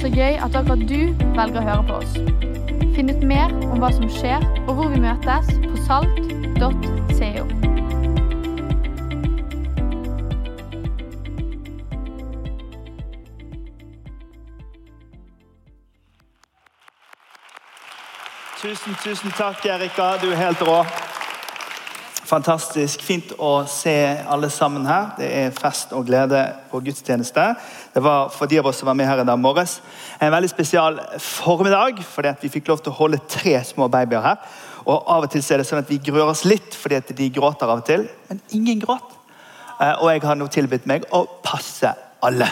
Så gøy at akkurat du velger å høre på oss. Finn ut mer om hva som skjer, og hvor vi møtes på salt.co. Tusen, tusen takk, Erika. Du er helt rå. Fantastisk. Fint å se alle sammen her. Det er fest og glede på gudstjeneste. Det var for de av oss som var med her i dag morges, en veldig spesial formiddag. fordi Vi fikk lov til å holde tre små babyer her. Og Av og til er det sånn at vi grør oss litt fordi at de gråter av og til. Men ingen gråt. Eh, Og jeg har nå tilbudt meg å passe alle.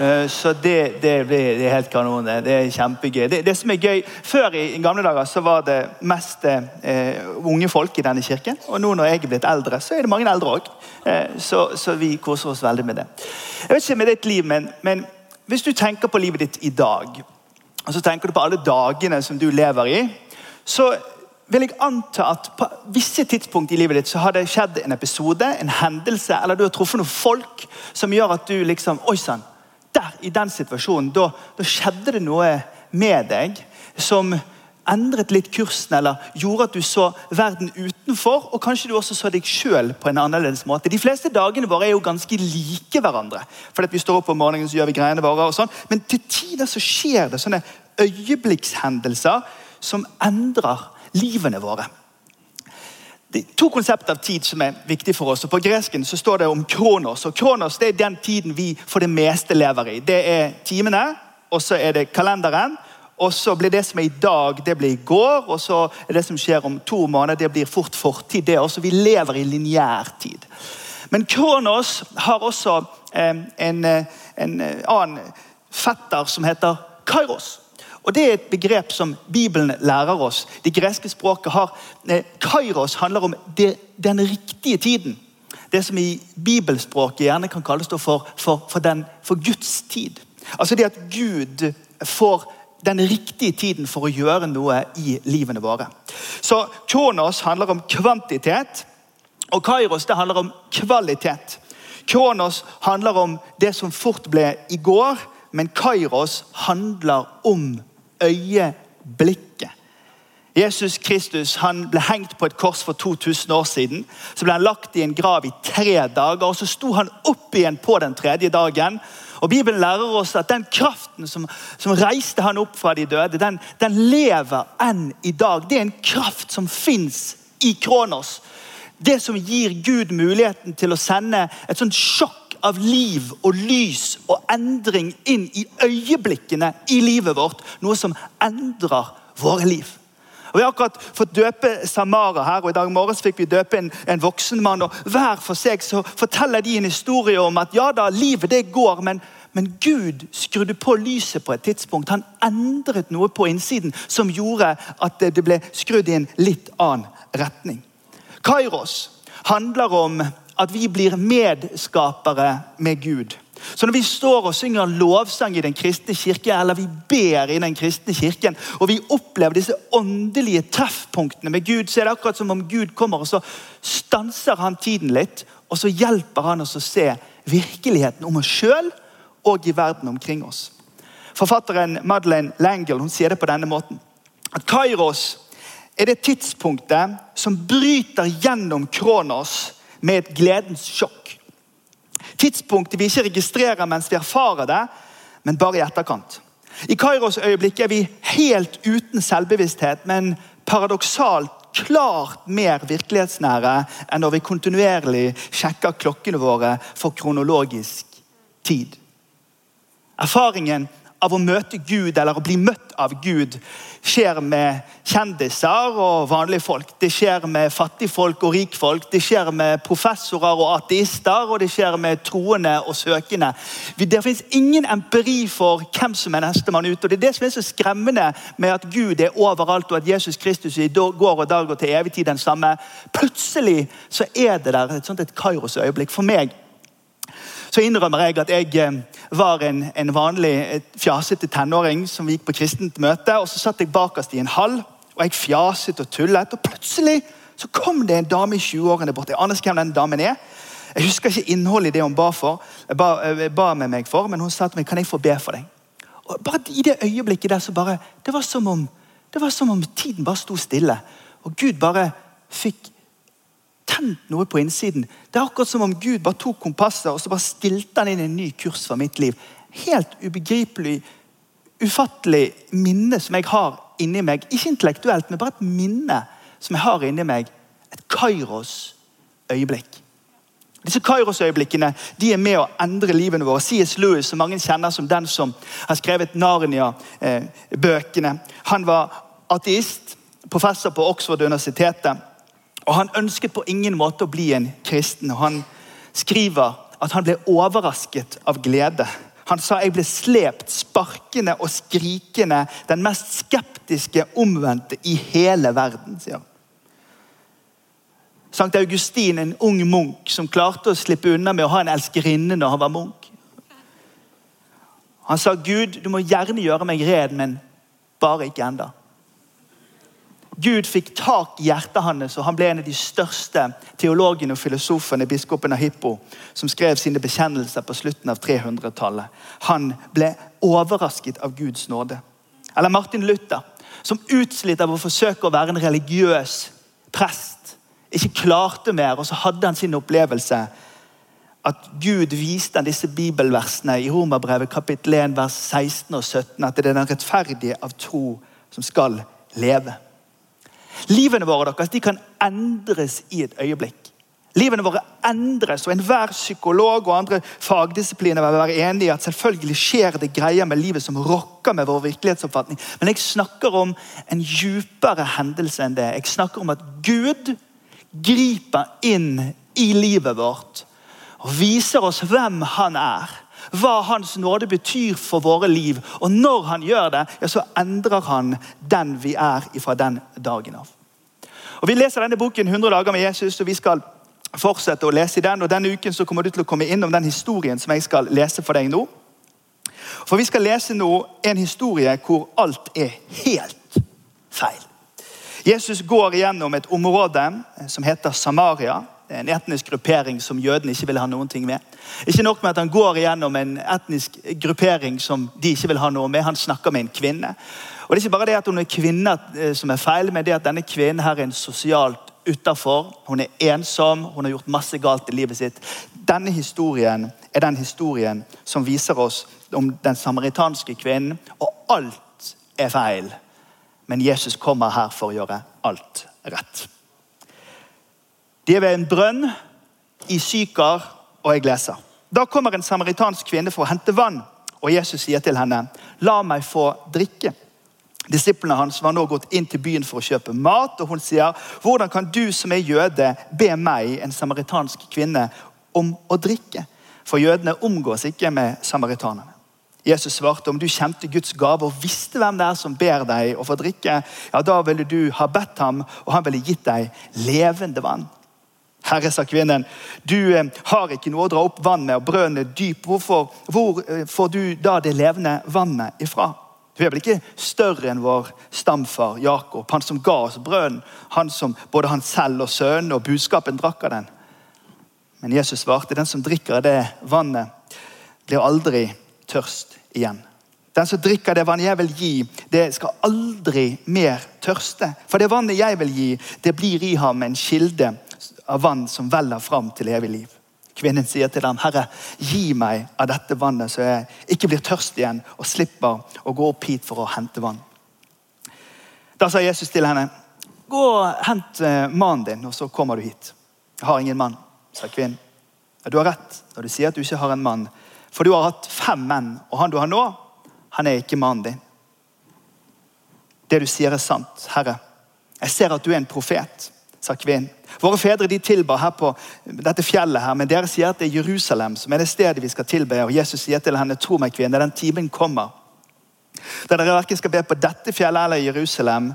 Eh, Så det, det, blir, det er helt kanon. Det er kjempegøy. Det, det som er gøy, Før i gamle dager så var det mest eh, unge folk i denne kirken. Og nå når jeg er blitt eldre, så er det mange eldre òg. Eh, så, så vi koser oss veldig med det. Jeg vet ikke med ditt liv, men, men hvis du tenker på livet ditt i dag, og så tenker du på alle dagene som du lever i, så vil jeg anta at på visse tidspunkt i livet ditt så har det skjedd en episode, en hendelse, eller du har truffet noen folk som gjør at du liksom Oi sann! I den situasjonen, da, da skjedde det noe med deg som endret litt kursen, eller gjorde at du så verden utenfor, og kanskje du også så deg sjøl på en annerledes måte. De fleste dagene våre er jo ganske like hverandre. fordi at Vi står opp om morgenen så gjør vi greiene våre, og sånn, men til tider så skjer det sånne øyeblikkshendelser som endrer livene våre. Det er to konsepter av tid som er viktig for oss. og På gresken så står det om kronos. og Kronos det er den tiden vi for det meste lever i. Det er timene, og så er det kalenderen. Og så blir det som er i dag, det blir i går. Og så er det som skjer om to måneder, det blir fort fortid. det også. Vi lever i lineær tid. Men Kronos har også eh, en, eh, en annen fetter som heter Kairos. Og Det er et begrep som Bibelen lærer oss. Det greske språket har eh, Kairos handler om det, den riktige tiden. Det som i bibelspråket gjerne kan kalles for, for, for, den, for Guds tid. Altså det at Gud får den riktige tiden for å gjøre noe i livene våre. Så Kronos handler om kvantitet, og Kairos det handler om kvalitet. Kronos handler om det som fort ble i går, men Kairos handler om øyeblikket. Jesus Kristus han ble hengt på et kors for 2000 år siden. Så ble han lagt i en grav i tre dager, og så sto han opp igjen på den tredje dagen. Og Bibelen lærer oss at den kraften som, som reiste han opp fra de døde, den, den lever enn i dag. Det er en kraft som fins i Kronos. Det som gir Gud muligheten til å sende et sånt sjokk av liv og lys og endring inn i øyeblikkene i livet vårt. Noe som endrer våre liv. Og Vi har akkurat fått døpe Samara her, og i dag morges fikk vi døpe en, en voksen mann. og Hver for seg så forteller de en historie om at ja da, livet det går, men, men Gud skrudde på lyset på et tidspunkt. Han endret noe på innsiden som gjorde at det ble skrudd i en litt annen retning. Kairos handler om at vi blir medskapere med Gud. Så når vi står og synger lovsang i den kristne kirke, eller vi ber i den kristne kirken, og vi opplever disse åndelige treffpunktene med Gud, så er det akkurat som om Gud kommer og så stanser han tiden litt, og så hjelper han oss å se virkeligheten om oss sjøl og i verden omkring oss. Forfatteren Madeleine Langle hun sier det på denne måten. At Kairos er det tidspunktet som bryter gjennom Kronos med et gledens sjokk. Tidspunktet vi ikke registrerer mens vi erfarer det, men bare i etterkant. I Kairos øyeblikk er vi helt uten selvbevissthet, men paradoksalt klart mer virkelighetsnære enn når vi kontinuerlig sjekker klokkene våre for kronologisk tid. Erfaringen av å møte Gud eller å bli møtt av Gud skjer med kjendiser og vanlige folk. Det skjer med fattigfolk og rikfolk, det skjer med professorer og ateister, og det skjer med troende og søkende. Det finnes ingen empiri for hvem som er nestemann ut. og Det er det som er så skremmende med at Gud er overalt, og at Jesus Kristus i går og dag og til evig tid den samme. Plutselig så er det der et sånt et Kairos-øyeblikk for meg så innrømmer jeg at jeg eh, var en, en vanlig fjasete tenåring som gikk på kristent møte. og Så satt jeg bakerst i en hall, og jeg fjaset og tullet. og Plutselig så kom det en dame i 20-årene bort. Jeg aner ikke hvem den damen er. Jeg husker ikke innholdet i det hun ba, for, jeg ba, ba med meg for, men hun sa til meg kan jeg få be for deg. Og bare I det øyeblikket der så bare Det var som om, det var som om tiden bare sto stille. Og Gud bare fikk tent noe på innsiden. Det er akkurat som om Gud bare tok kompasset og så bare stilte han inn en ny kurs for mitt liv. Helt ubegripelig, ufattelig minne som jeg har inni meg. Ikke intellektuelt, men bare et minne som jeg har inni meg. Et Kairos-øyeblikk. Disse Kairos-øyeblikkene de er med å endre livene våre. C.S. Lewis, som mange kjenner som den som har skrevet Narnia-bøkene. Han var ateist, professor på Oxford-universitetet. Og Han ønsket på ingen måte å bli en kristen. og Han skriver at han ble overrasket av glede. Han sa jeg ble slept, sparkende og skrikende, den mest skeptiske omvendte i hele verden. sier han. Sankt Augustin, en ung munk som klarte å slippe unna med å ha en elskerinne når han var munk. Han sa, 'Gud, du må gjerne gjøre meg red, men bare ikke enda. Gud fikk tak i hjertet hans, og han ble en av de største teologene og filosofene, biskopen av Hippo, som skrev sine bekjennelser på slutten av 300-tallet. Han ble overrasket av Guds nåde. Eller Martin Luther, som utslitt av å forsøke å være en religiøs prest ikke klarte mer, og så hadde han sin opplevelse at Gud viste han disse bibelversene i Romerbrevet kapittel 1, vers 16 og 17, at det er den rettferdige av tro som skal leve. Livene våre deres, de kan endres i et øyeblikk. Livene våre endres, og enhver psykolog og andre fagdisipliner vil være enig i at selvfølgelig skjer det greier med livet som rokker med vår virkelighetsoppfatning. Men jeg snakker om en djupere hendelse enn det. Jeg snakker om at Gud griper inn i livet vårt og viser oss hvem han er. Hva Hans nåde betyr for våre liv. Og når han gjør det, ja, så endrer han den vi er fra den dagen av. Og Vi leser denne boken 100 dager med Jesus, og vi skal fortsette å lese i den. og Denne uken så kommer du til å komme innom den historien som jeg skal lese for deg nå. For vi skal lese nå en historie hvor alt er helt feil. Jesus går gjennom et område som heter Samaria. En etnisk gruppering som jødene ikke vil ha noen ting med. Ikke nok med at Han går gjennom en etnisk gruppering som de ikke vil ha noe med. Han snakker med en kvinne. Og Det er ikke bare det at hun er kvinne eh, som er feil, men det at denne kvinnen her er en sosialt utafor. Hun er ensom, hun har gjort masse galt i livet sitt. Denne historien er den historien som viser oss om den samaritanske kvinnen. Og alt er feil men Jesus kommer her for å gjøre alt rett. De er ved en brønn i Sykar, og jeg leser. Da kommer en samaritansk kvinne for å hente vann, og Jesus sier til henne, 'La meg få drikke'. Disiplene hans var nå gått inn til byen for å kjøpe mat, og hun sier, 'Hvordan kan du som er jøde, be meg, en samaritansk kvinne, om å drikke?' For jødene omgås ikke med samaritanerne. Jesus svarte om du kjente Guds gave og visste hvem det er som ber deg å få drikke, ja, da ville du ha bedt ham, og han ville gitt deg levende vann. Herre, sa kvinnen, du eh, har ikke noe å dra opp vann med, og brønnen er dyp. Hvorfor, hvor eh, får du da det levende vannet ifra? Du er vel ikke større enn vår stamfar Jakob, han som ga oss brønnen, han som både han selv og sønnen og budskapen drakk av den. Men Jesus svarte, den som drikker av det vannet, blir aldri tørst igjen. Den som drikker det vannet jeg vil gi, det skal aldri mer tørste. For det vannet jeg vil gi, det blir i ham en kilde av vann som veller fram til evig liv. Kvinnen sier til ham, 'Herre, gi meg av dette vannet, så jeg ikke blir tørst igjen' 'og slipper å gå opp hit for å hente vann'. Da sa Jesus til henne, 'Gå og hent eh, mannen din, og så kommer du hit.' 'Jeg har ingen mann', sa kvinnen. 'Du har rett når du sier at du ikke har en mann.' For du har hatt fem menn, og han du har nå, han er ikke mannen din. Det du sier, er sant, Herre. Jeg ser at du er en profet, sa kvinnen. Våre fedre de tilba her på dette fjellet, her, men dere sier at det er Jerusalem som er det stedet vi skal tilbe. Og Jesus sier til henne, tro meg, kvinne, den timen kommer. Da dere verken skal be på dette fjellet eller Jerusalem,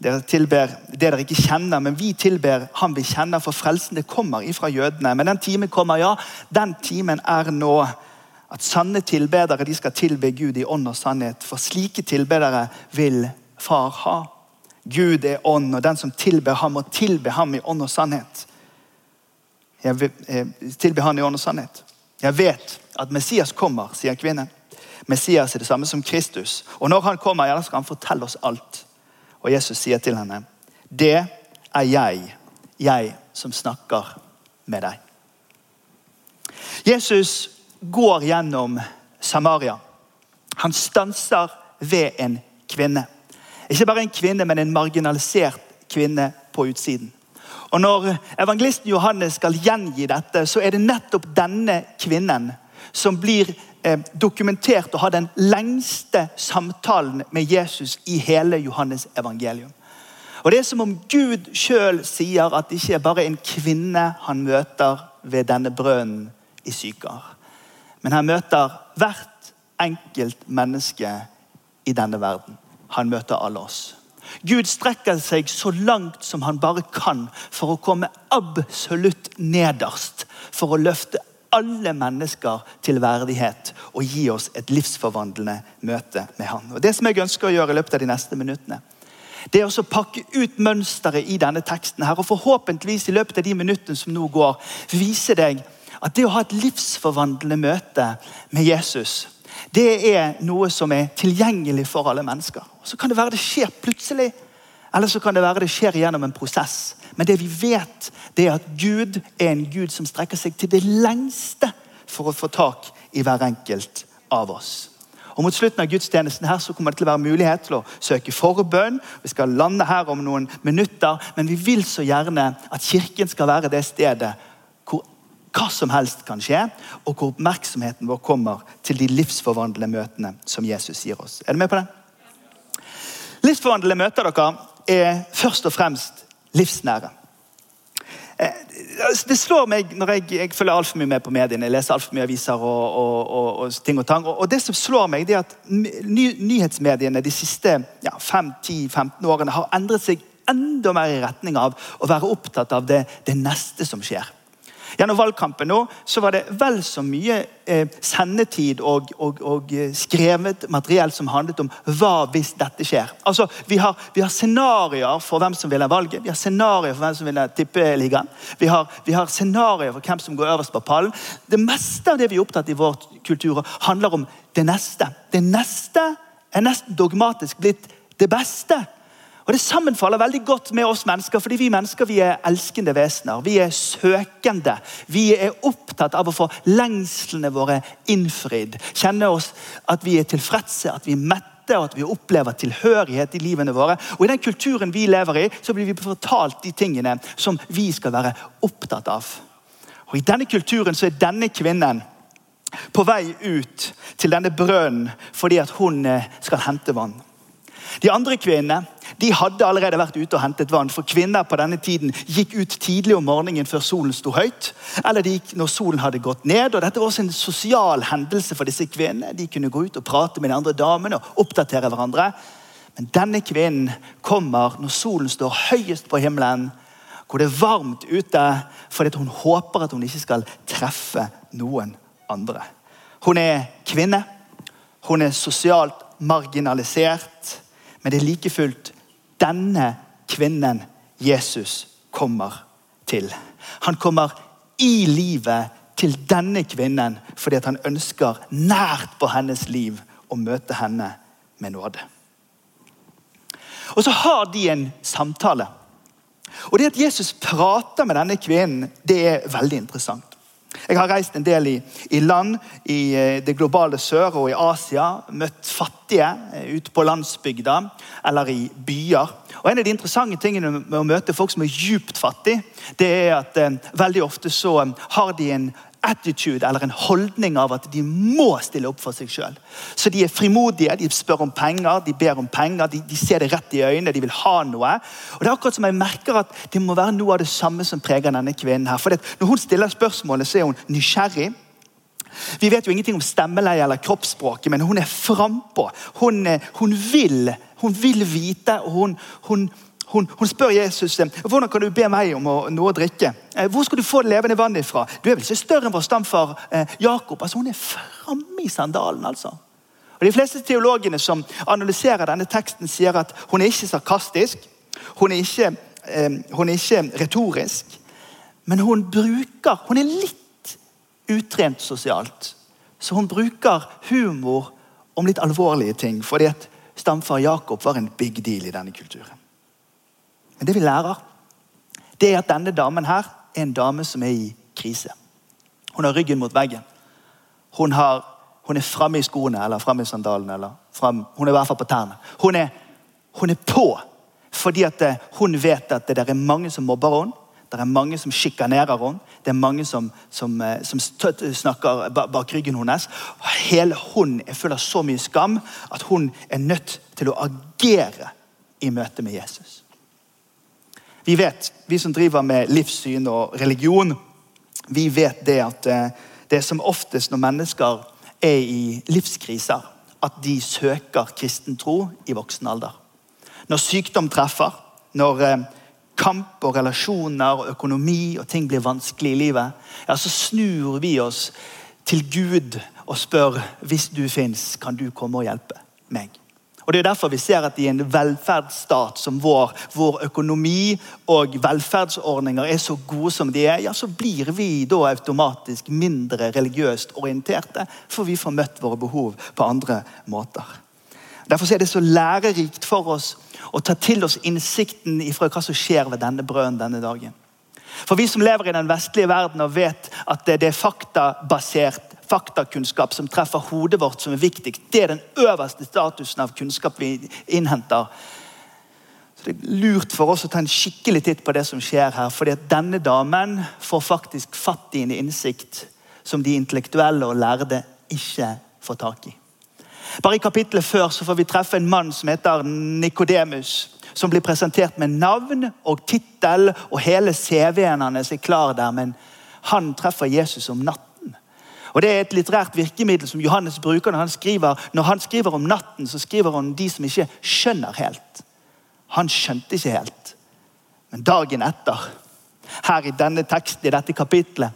dere tilber det dere ikke kjenner, men vi tilber han vi kjenner, for frelsen det kommer ifra jødene. Men den timen kommer, ja, den timen er nå. At sanne tilbedere de skal tilbe Gud i ånd og sannhet. For slike tilbedere vil Far ha. Gud er ånd, og den som tilber ham, må tilbe ham i ånd og sannhet. Jeg eh, tilbe ham i ånd og sannhet. Jeg vet at Messias kommer, sier kvinnen. Messias er det samme som Kristus. Og når han kommer, ja, da skal han fortelle oss alt. Og Jesus sier til henne, 'Det er jeg, jeg som snakker med deg'. Jesus går gjennom Samaria. Han stanser ved en kvinne. Ikke bare en kvinne, men en marginalisert kvinne på utsiden. Og Når evangelisten Johannes skal gjengi dette, så er det nettopp denne kvinnen som blir eh, dokumentert og har den lengste samtalen med Jesus i hele Johannes evangelium. Og Det er som om Gud sjøl sier at det ikke er bare en kvinne han møter ved denne brønnen i Sykar. Men han møter hvert enkelt menneske i denne verden. Han møter alle oss. Gud strekker seg så langt som han bare kan for å komme absolutt nederst. For å løfte alle mennesker til verdighet og gi oss et livsforvandlende møte med han. Og Det som jeg ønsker å gjøre i løpet av de neste minuttene, det er å pakke ut mønsteret i denne teksten her, og forhåpentligvis i løpet av de minuttene som nå går, vise deg at det å ha et livsforvandlende møte med Jesus det er noe som er tilgjengelig for alle mennesker. Så kan det være det skjer plutselig, eller så kan det være det skjer gjennom en prosess. Men det vi vet, det er at Gud er en Gud som strekker seg til det lengste for å få tak i hver enkelt av oss. Og Mot slutten av gudstjenesten her så kommer det til å være mulighet til å søke forbønn. Vi skal lande her om noen minutter, men vi vil så gjerne at Kirken skal være det stedet hva som helst kan skje, og hvor oppmerksomheten vår kommer til de livsforvandlende møtene som Jesus gir oss. Er du med på det? Livsforvandlende møter dere er først og fremst livsnære. Eh, det slår meg når jeg, jeg følger altfor mye med på mediene, jeg leser altfor mye aviser og, og, og, og, ting og tang. Og det som slår meg, det er at ny, nyhetsmediene de siste ja, 5-10-15 årene har endret seg enda mer i retning av å være opptatt av det, det neste som skjer. Gjennom valgkampen nå, så var det vel så mye eh, sendetid og, og, og, eh, skrevet materiell som handlet om hva hvis dette skjer. Altså, Vi har, vi har scenarioer for hvem som vinner valget, vi har scenarioer for hvem som vinner tippeligaen. Vi har, vi har scenarioer for hvem som går øverst på pallen. Det meste av det vi er opptatt i vår kultur, handler om det neste. Det neste er nesten dogmatisk blitt det beste. Og Det sammenfaller veldig godt med oss mennesker, fordi vi mennesker vi er elskende vesener. Vi er søkende. Vi er opptatt av å få lengslene våre innfridd. Kjenne oss at vi er tilfredse, at vi er mette og at vi opplever tilhørighet i livene våre. Og I den kulturen vi lever i, så blir vi fortalt de tingene som vi skal være opptatt av. Og I denne kulturen så er denne kvinnen på vei ut til denne brønnen fordi at hun eh, skal hente vann. De andre kvinnene de hadde allerede vært ute og hentet vann. For kvinner på denne tiden gikk ut tidlig om morgenen før solen sto høyt. Eller de gikk når solen hadde gått ned. og Dette var også en sosial hendelse for disse kvinnene. De kunne gå ut og prate med de andre damene og oppdatere hverandre. Men denne kvinnen kommer når solen står høyest på himmelen, hvor det er varmt ute, fordi hun håper at hun ikke skal treffe noen andre. Hun er kvinne. Hun er sosialt marginalisert. Men det er like fullt denne kvinnen Jesus kommer til. Han kommer i livet til denne kvinnen fordi han ønsker nært på hennes liv å møte henne med nåde. Og så har de en samtale. Og Det at Jesus prater med denne kvinnen, det er veldig interessant. Jeg har reist en del i, i, land i eh, det globale sør og i Asia. Møtt fattige eh, ute på landsbygda eller i byer. Og En av de interessante tingene med å møte folk som er djupt fattige, det er at eh, veldig ofte så eh, har de en attitude eller en holdning av at de må stille opp for seg sjøl. Så de er frimodige, de spør om penger, de ber om penger, de, de, ser det rett i øynene, de vil ha noe. Og det er akkurat som jeg merker at Det må være noe av det samme som preger denne kvinnen. her. For Når hun stiller spørsmålet, så er hun nysgjerrig. Vi vet jo ingenting om stemmeleie eller kroppsspråket, men hun er frampå. Hun, eh, hun, vil, hun vil vite, og hun, hun hun, hun, spør Jesus hvordan kan du be meg om noe å drikke. Eh, hvor skal du få det levende vannet ifra? Du er vel ikke større enn vår stamfar eh, Jakob? Altså, hun er framme i sandalen. altså. Og De fleste teologene som analyserer denne teksten, sier at hun er ikke sarkastisk. Hun er ikke, eh, hun er ikke retorisk. Men hun bruker Hun er litt utrent sosialt. Så hun bruker humor om litt alvorlige ting. fordi at stamfar Jakob var en big deal i denne kulturen. Men det vi lærer, det er at denne damen her er en dame som er i krise. Hun har ryggen mot veggen. Hun, har, hun er framme i skoene eller framme i sandalene. eller frem, Hun er i hvert fall på tærne. Hun er, hun er på fordi at eh, hun vet at det er mange som mobber henne. Det er mange som sjikanerer henne. Det er mange som, som, eh, som snakker bak ryggen hennes. Hele hun er av så mye skam at hun er nødt til å agere i møte med Jesus. Vi vet, vi som driver med livssyn og religion, vi vet det at eh, det er som oftest når mennesker er i livskriser, at de søker kristen tro i voksen alder. Når sykdom treffer, når eh, kamp og relasjoner og økonomi og ting blir vanskelig i livet, ja, så snur vi oss til Gud og spør hvis du fins, kan du komme og hjelpe meg. Og Det er derfor vi ser at i en velferdsstat som vår, hvor økonomi og velferdsordninger er så gode som de er, ja, så blir vi da automatisk mindre religiøst orienterte, for vi får møtt våre behov på andre måter. Derfor er det så lærerikt for oss å ta til oss innsikten ifra hva som skjer ved denne brønnen denne dagen. For vi som lever i den vestlige verden og vet at det er faktabasert faktakunnskap som treffer hodet vårt, som er viktigst, det er den øverste statusen av kunnskap vi innhenter. Så Det er lurt for oss å ta en skikkelig titt på det som skjer her. fordi at denne damen får faktisk fatt i en innsikt som de intellektuelle og lærde ikke får tak i. Bare i kapittelet før så får vi treffe en mann som heter Nikodemus. Som blir presentert med navn og tittel, og hele CV-en hans er klar der. Men han treffer Jesus om natten. Og Det er et litterært virkemiddel som Johannes bruker når han skriver når han skriver om natten. så skriver han om de som ikke skjønner helt. Han skjønte ikke helt. Men dagen etter, her i denne teksten, i dette kapitlet,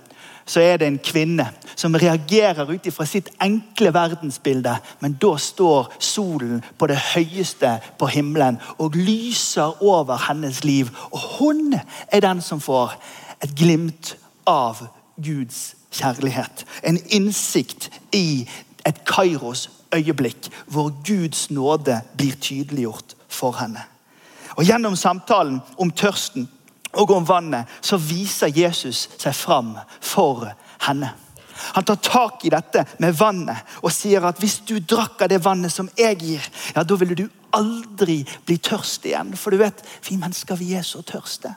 så er det en kvinne som reagerer ut fra sitt enkle verdensbilde. Men da står solen på det høyeste på himmelen og lyser over hennes liv. Og hun er den som får et glimt av Guds kjærlighet. En innsikt i et Kairos øyeblikk hvor Guds nåde blir tydeliggjort for henne. Og Gjennom samtalen om tørsten og om vannet, så viser Jesus seg fram for henne. Han tar tak i dette med vannet og sier at hvis du drakk av det vannet som jeg gir, ja, da ville du aldri bli tørst igjen. For du vet, vi mennesker vi er så tørste.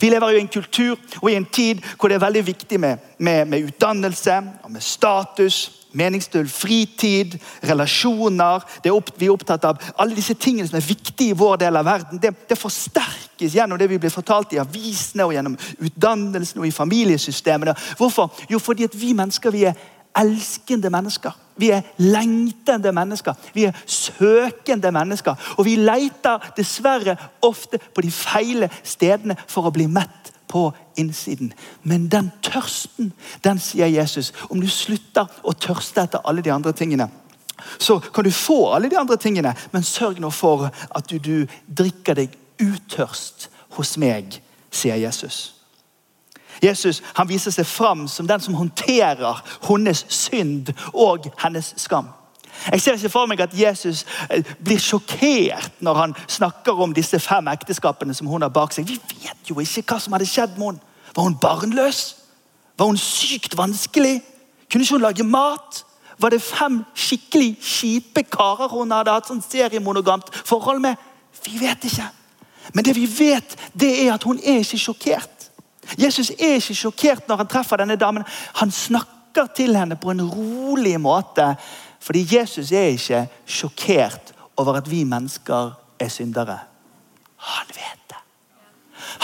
Vi lever jo i en kultur og i en tid hvor det er veldig viktig med, med, med utdannelse og med status meningsfull fritid, relasjoner. Er opp, vi er opptatt av alle disse tingene som er viktige i vår del av verden. Det, det, forsterkes gjennom det vi blir fortalt i avisene og gjennom utdannelsen og i familiesystemene. Hvorfor? Jo, fordi at vi mennesker vi er elskende mennesker. Vi er lengtende mennesker. Vi er søkende mennesker. Og vi leter dessverre ofte på de feile stedene for å bli mett på innsiden. Men den tørsten, den sier Jesus. Om du slutter å tørste etter alle de andre tingene, så kan du få alle de andre tingene, men sørg nå for at du, du drikker deg utørst hos meg, sier Jesus. Jesus han viser seg fram som den som håndterer hennes synd og hennes skam. Jeg ser ikke for meg at Jesus eh, blir sjokkert når han snakker om disse fem ekteskapene som hun har bak seg. Vi vet jo ikke hva som hadde skjedd med henne. Var hun barnløs? Var hun sykt vanskelig? Kunne ikke hun lage mat? Var det fem skikkelig kjipe karer hun hadde hatt sånn seriemonogamt forhold med? Vi vet ikke. Men det vi vet, det er at hun er ikke sjokkert. Jesus er ikke sjokkert når han treffer denne damen. Han snakker til henne på en rolig måte fordi Jesus er ikke sjokkert over at vi mennesker er syndere. Han vet det.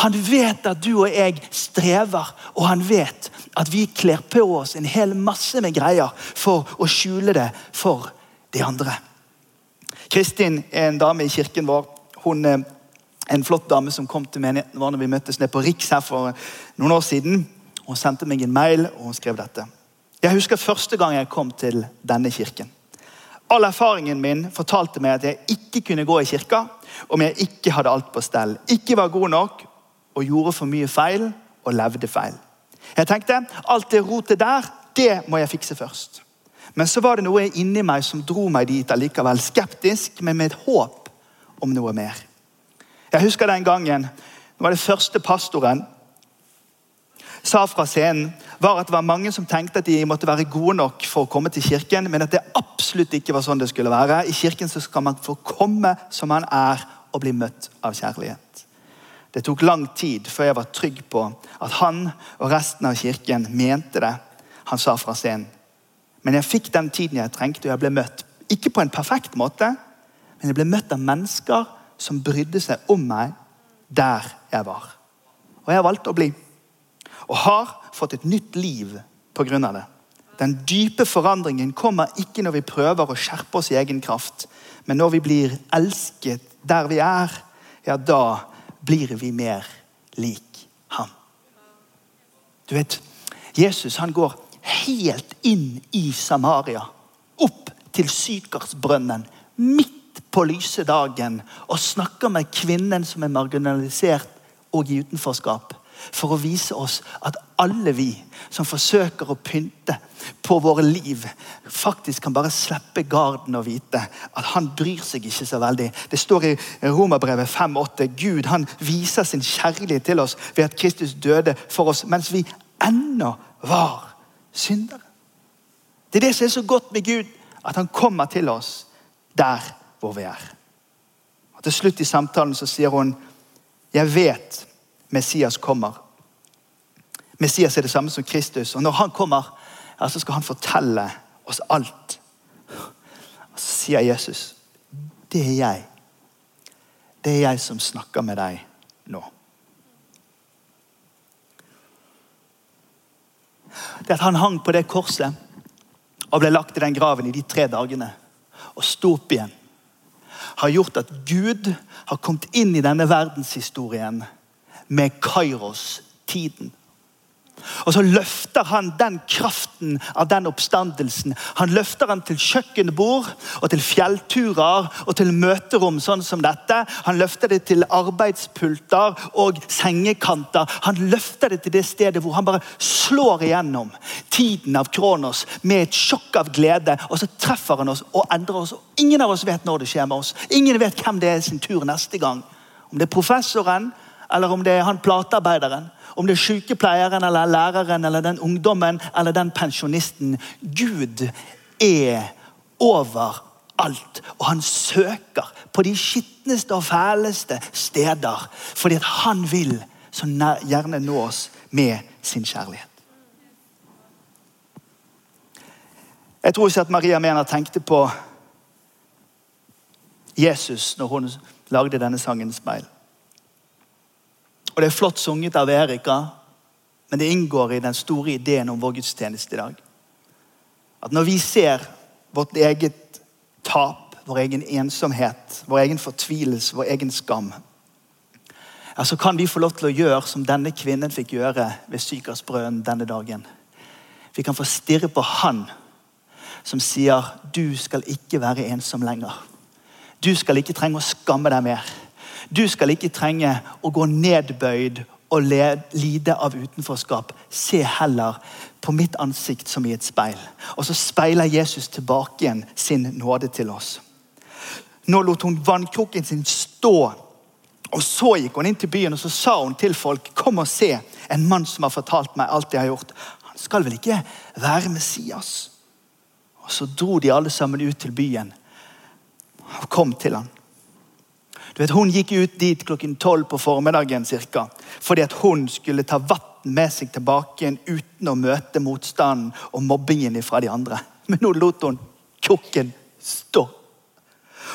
Han vet at du og jeg strever, og han vet at vi kler på oss en hel masse med greier for å skjule det for de andre. Kristin er en dame i kirken vår. Hun er en flott dame som kom til menigheten vår når vi møttes ned på Riks her for noen år siden. Hun sendte meg en mail, og hun skrev dette. Jeg husker første gang jeg kom til denne kirken. All erfaringen min fortalte meg at jeg ikke kunne gå i kirka om jeg ikke hadde alt på stell. Ikke var god nok og gjorde for mye feil og levde feil. Jeg tenkte alt det rotet der, det må jeg fikse først. Men så var det noe inni meg som dro meg dit allikevel. Skeptisk, men med et håp om noe mer. Jeg husker den gangen det var det første pastoren sa fra scenen, var at det var mange som tenkte at de måtte være gode nok for å komme til kirken, men at det absolutt ikke var sånn det skulle være. I kirken så skal man få komme som man er, og bli møtt av kjærlighet. Det tok lang tid før jeg var trygg på at han og resten av kirken mente det han sa fra scenen. Men jeg fikk den tiden jeg trengte, og jeg ble møtt. Ikke på en perfekt måte, men jeg ble møtt av mennesker som brydde seg om meg der jeg var. Og jeg valgte å bli. Og har fått et nytt liv pga. det. Den dype forandringen kommer ikke når vi prøver å skjerpe oss i egen kraft, men når vi blir elsket der vi er, ja, da blir vi mer lik ham. Du vet, Jesus han går helt inn i Samaria. Opp til sykersbrønnen, Midt på lyse dagen. Og snakker med kvinnen som er marginalisert og i utenforskap for å vise oss at alle vi som forsøker å pynte på våre liv, faktisk kan bare slippe garden og vite at han bryr seg ikke så veldig. Det står i Romerbrevet 5,8 Gud han viser sin kjærlighet til oss ved at Kristus døde for oss mens vi ennå var syndere. Det er det som er så godt med Gud, at han kommer til oss der hvor vi er. Og Til slutt i samtalen så sier hun jeg vet Messias kommer. Messias er det samme som Kristus. Og når han kommer, ja, så skal han fortelle oss alt. Og så sier Jesus, det er jeg. Det er jeg som snakker med deg nå. Det at han hang på det korset og ble lagt i den graven i de tre dagene og sto opp igjen, har gjort at Gud har kommet inn i denne verdenshistorien med Kairos-tiden. Og så løfter han den kraften av den oppstandelsen. Han løfter han til kjøkkenbord og til fjellturer og til møterom sånn som dette. Han løfter det til arbeidspulter og sengekanter. Han løfter det til det stedet hvor han bare slår igjennom tiden av Kronos med et sjokk av glede. Og så treffer han oss og endrer oss. Ingen av oss vet når det skjer med oss. Ingen vet hvem det er sin tur neste gang. Om det er professoren eller om det er han platearbeideren, om det er sykepleieren eller læreren eller den ungdommen eller den pensjonisten. Gud er overalt, og han søker på de skitneste og fæleste steder fordi han vil så gjerne nå oss med sin kjærlighet. Jeg tror ikke at Maria Mena tenkte på Jesus når hun lagde denne sangen 'Speil'. Og det er flott sunget av Erika, men det inngår i den store ideen om vår gudstjeneste i dag. At når vi ser vårt eget tap, vår egen ensomhet, vår egen fortvilelse, vår egen skam, ja, så kan vi få lov til å gjøre som denne kvinnen fikk gjøre ved Sykersbrønnen denne dagen. Vi kan få stirre på Han som sier du skal ikke være ensom lenger. Du skal ikke trenge å skamme deg mer. Du skal ikke trenge å gå nedbøyd og lide av utenforskap. Se heller på mitt ansikt som i et speil. Og så speiler Jesus tilbake igjen sin nåde til oss. Nå lot hun vannkroken sin stå, og så gikk hun inn til byen og så sa hun til folk kom og se en mann som har fortalt meg alt jeg har gjort. Han skal vel ikke være Messias? Og Så dro de alle sammen ut til byen og kom til ham. Du vet, Hun gikk ut dit klokken tolv på formiddagen cirka, fordi at hun skulle ta vann med seg tilbake igjen uten å møte motstanden og mobbingen fra de andre. Men nå lot hun kokken stå.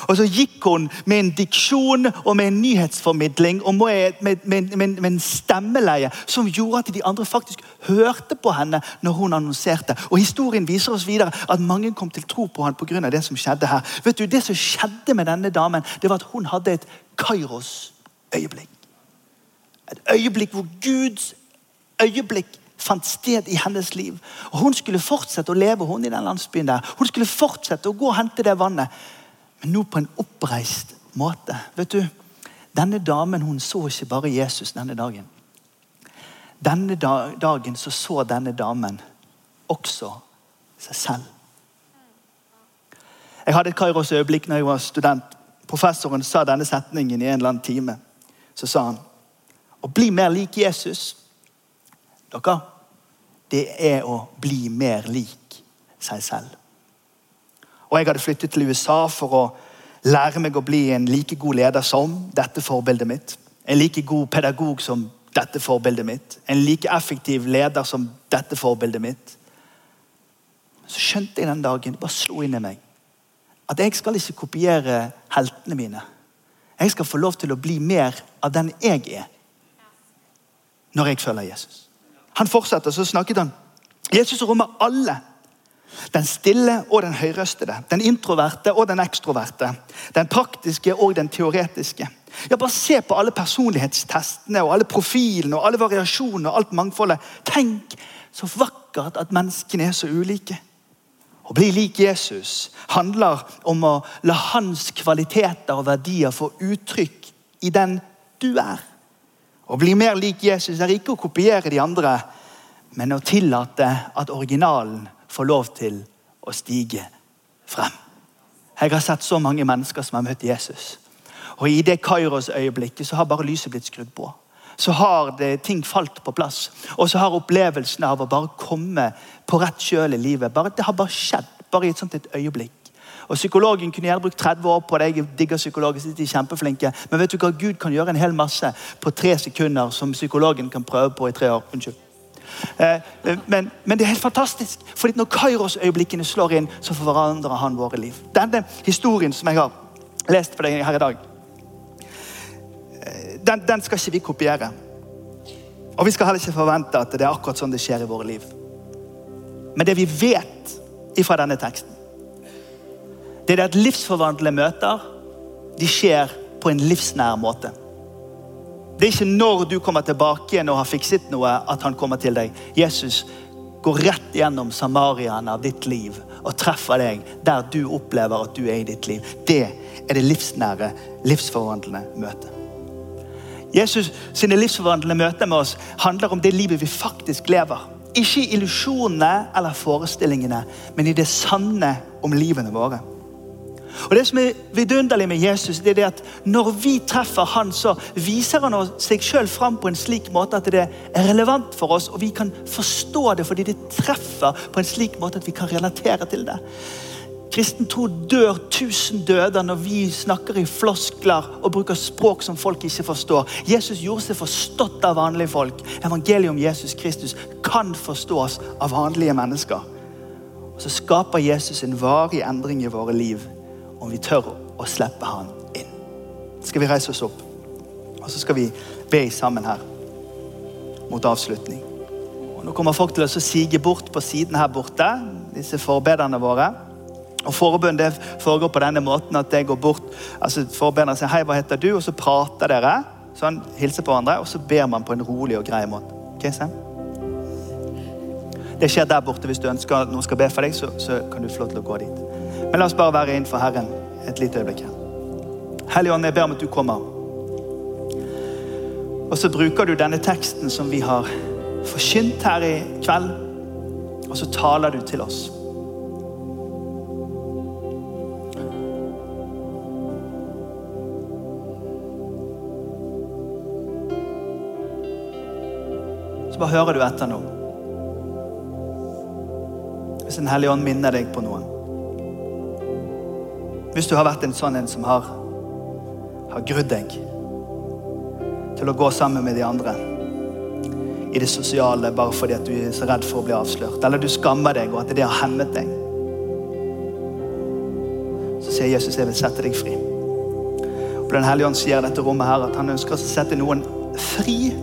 Og så gikk hun med en diksjon og med en nyhetsformidling og med, med, med, med, en stemmeleie som gjorde at de andre faktisk hørte på henne når hun annonserte. Og Historien viser oss videre at mange kom til tro på henne pga. det som skjedde her. Vet du, Det som skjedde med denne damen, det var at hun hadde et Kairos-øyeblikk. Et øyeblikk hvor Guds øyeblikk fant sted i hennes liv. Og Hun skulle fortsette å leve hun i den landsbyen der. Hun skulle fortsette å gå og hente det vannet men nå på en oppreist måte. Vet du, Denne damen hun så ikke bare Jesus denne dagen. Denne dagen så, så denne damen også seg selv. Jeg hadde et Kairos øyeblikk når jeg var student. Professoren sa denne setningen i en eller annen time. Så sa han å bli mer lik Jesus dere, det er å bli mer lik seg selv. Og jeg hadde flyttet til USA for å lære meg å bli en like god leder som dette forbildet mitt. En like god pedagog som dette forbildet mitt. En like effektiv leder som dette forbildet mitt. Så skjønte jeg den dagen, det bare slo inn i meg, at jeg skal ikke kopiere heltene mine. Jeg skal få lov til å bli mer av den jeg er, når jeg følger Jesus. Han fortsetter, så snakket han. Jesus rommer alle. Den stille og den høyrøstede. Den introverte og den ekstroverte. Den praktiske og den teoretiske. Ja, Bare se på alle personlighetstestene og alle profilene og alle variasjonene og alt mangfoldet. Tenk så vakkert at menneskene er så ulike. Å bli lik Jesus handler om å la hans kvaliteter og verdier få uttrykk i den du er. Å bli mer lik Jesus er ikke å kopiere de andre, men å tillate at originalen får lov til å stige frem. Jeg har sett så mange mennesker som har møtt Jesus. Og I det Kairos-øyeblikket så har bare lyset blitt skrudd på. Så har det, ting falt på plass. Og så har opplevelsen av å bare komme på rett kjøl i livet bare, Det har bare skjedd. Bare i et sånt et øyeblikk. Og Psykologen kunne gjerne brukt 30 år på det. Jeg digger psykologer, de er kjempeflinke. Men vet du hva? Gud kan gjøre en hel masse på tre sekunder som psykologen kan prøve på i tre år. Unnskyld. Eh, men, men, det er helt fantastisk. fordi når Kairos-øyeblikkene slår inn, så forandrer han våre liv. Denne historien som jeg har lest for deg her i dag, den, den, skal ikke vi kopiere. Og vi skal heller ikke forvente at det er akkurat sånn det skjer i våre liv. Men det vi vet ifra denne teksten, det er at livsforvandlende møter de skjer på en livsnær måte. Det er ikke når du kommer tilbake igjen og har fikset noe, at han kommer til deg. Jesus går rett gjennom Samariaen av ditt liv og treffer deg der du opplever at du er i ditt liv. Det er det livsnære, livsforvandlende møtet. Jesus sine livsforvandlende møter med oss handler om det livet vi faktisk lever. Ikke i illusjonene eller forestillingene, men i det sanne om livene våre. Og Det som er vidunderlig med Jesus, det er at når vi treffer han, så viser han seg selv fram på en slik måte at det er relevant for oss, og vi kan forstå det fordi det treffer på en slik måte at vi kan relatere til det. Kristen tro dør tusen døder når vi snakker i floskler og bruker språk som folk ikke forstår. Jesus gjorde seg forstått av vanlige folk. Evangeliet om Jesus Kristus kan forstås av vanlige mennesker. Og Så skaper Jesus en varig endring i våre liv om vi tør å slippe han inn. Skal vi reise oss opp, og så skal vi be sammen her mot avslutning. Og nå kommer folk til å sige bort på siden her borte, disse forbederne våre. Og Forbønn det foregår på denne måten at jeg går bort altså Forbederen sier 'hei, hva heter du?' og så prater dere. sånn, Hilser på hverandre, og så ber man på en rolig og grei måte. Okay, Sam? Det skjer der borte. Hvis du ønsker at noen skal be for deg, så, så kan du få lov til å gå dit. Men la oss bare være innenfor Herren et lite øyeblikk. Hellige Ånd, jeg ber om at du kommer. Og så bruker du denne teksten som vi har forkynt her i kveld, og så taler du til oss. Så bare hører du etter nå. Hvis Den hellige ånd minner deg på noe. Hvis du har vært en sånn en som har, har grudd deg til å gå sammen med de andre i det sosiale bare fordi at du er så redd for å bli avslørt, eller du skammer deg og at det har hemmet deg, så sier Jesus jeg vil sette deg fri. Og Den hellige ånd sier dette rommet her at han ønsker å sette noen fri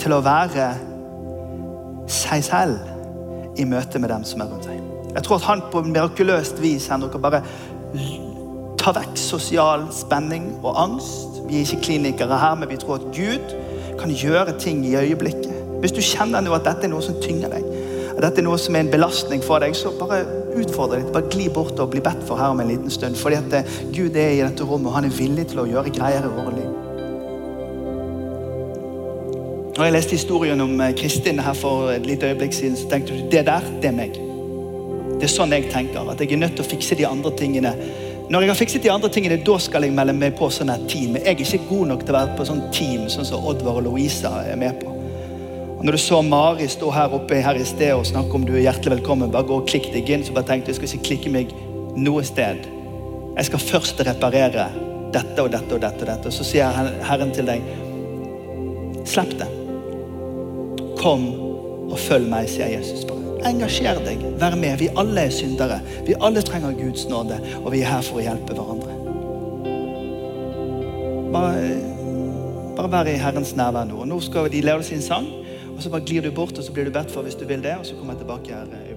til å være seg selv i møte med dem som er rundt seg. Jeg tror at han på mirakuløst vis kan bare ta vekk sosial spenning og angst. Vi er ikke klinikere her, men vi tror at Gud kan gjøre ting i øyeblikket. Hvis du kjenner nå at dette er noe som tynger deg, at dette er noe som er en belastning for deg, så bare utfordre litt. Bare gli bort og bli bedt for her om en liten stund. Fordi at eh, Gud er i dette rommet, og han er villig til å gjøre greier i våre liv. Når jeg leste historien om eh, Kristin her for et lite øyeblikk siden, så tenkte du det der, det er meg. Det er sånn jeg tenker. At jeg er nødt til å fikse de andre tingene. Når jeg har fikset de andre tingene, da skal jeg melde meg på sånn et team. Jeg er ikke god nok til å være på sånn team sånn som Oddvar og Louisa er med på. Og når du så Mari stå her oppe her i sted og snakke om du er hjertelig velkommen, bare gå og klikk deg inn, så bare tenkte jeg skal ikke klikke meg noe sted. Jeg skal først reparere dette og dette og dette. Og dette. Så sier Herren til deg, slipp det. Kom og følg meg, sier Jesus. bare. Engasjer deg, vær med. Vi alle er syndere. Vi alle trenger Guds nåde, og vi er her for å hjelpe hverandre. Bare, bare vær i Herrens nærvær nå. Nå skal de lære sin sang, og så bare glir du bort, og så blir du bedt for hvis du vil det, og så kommer jeg tilbake her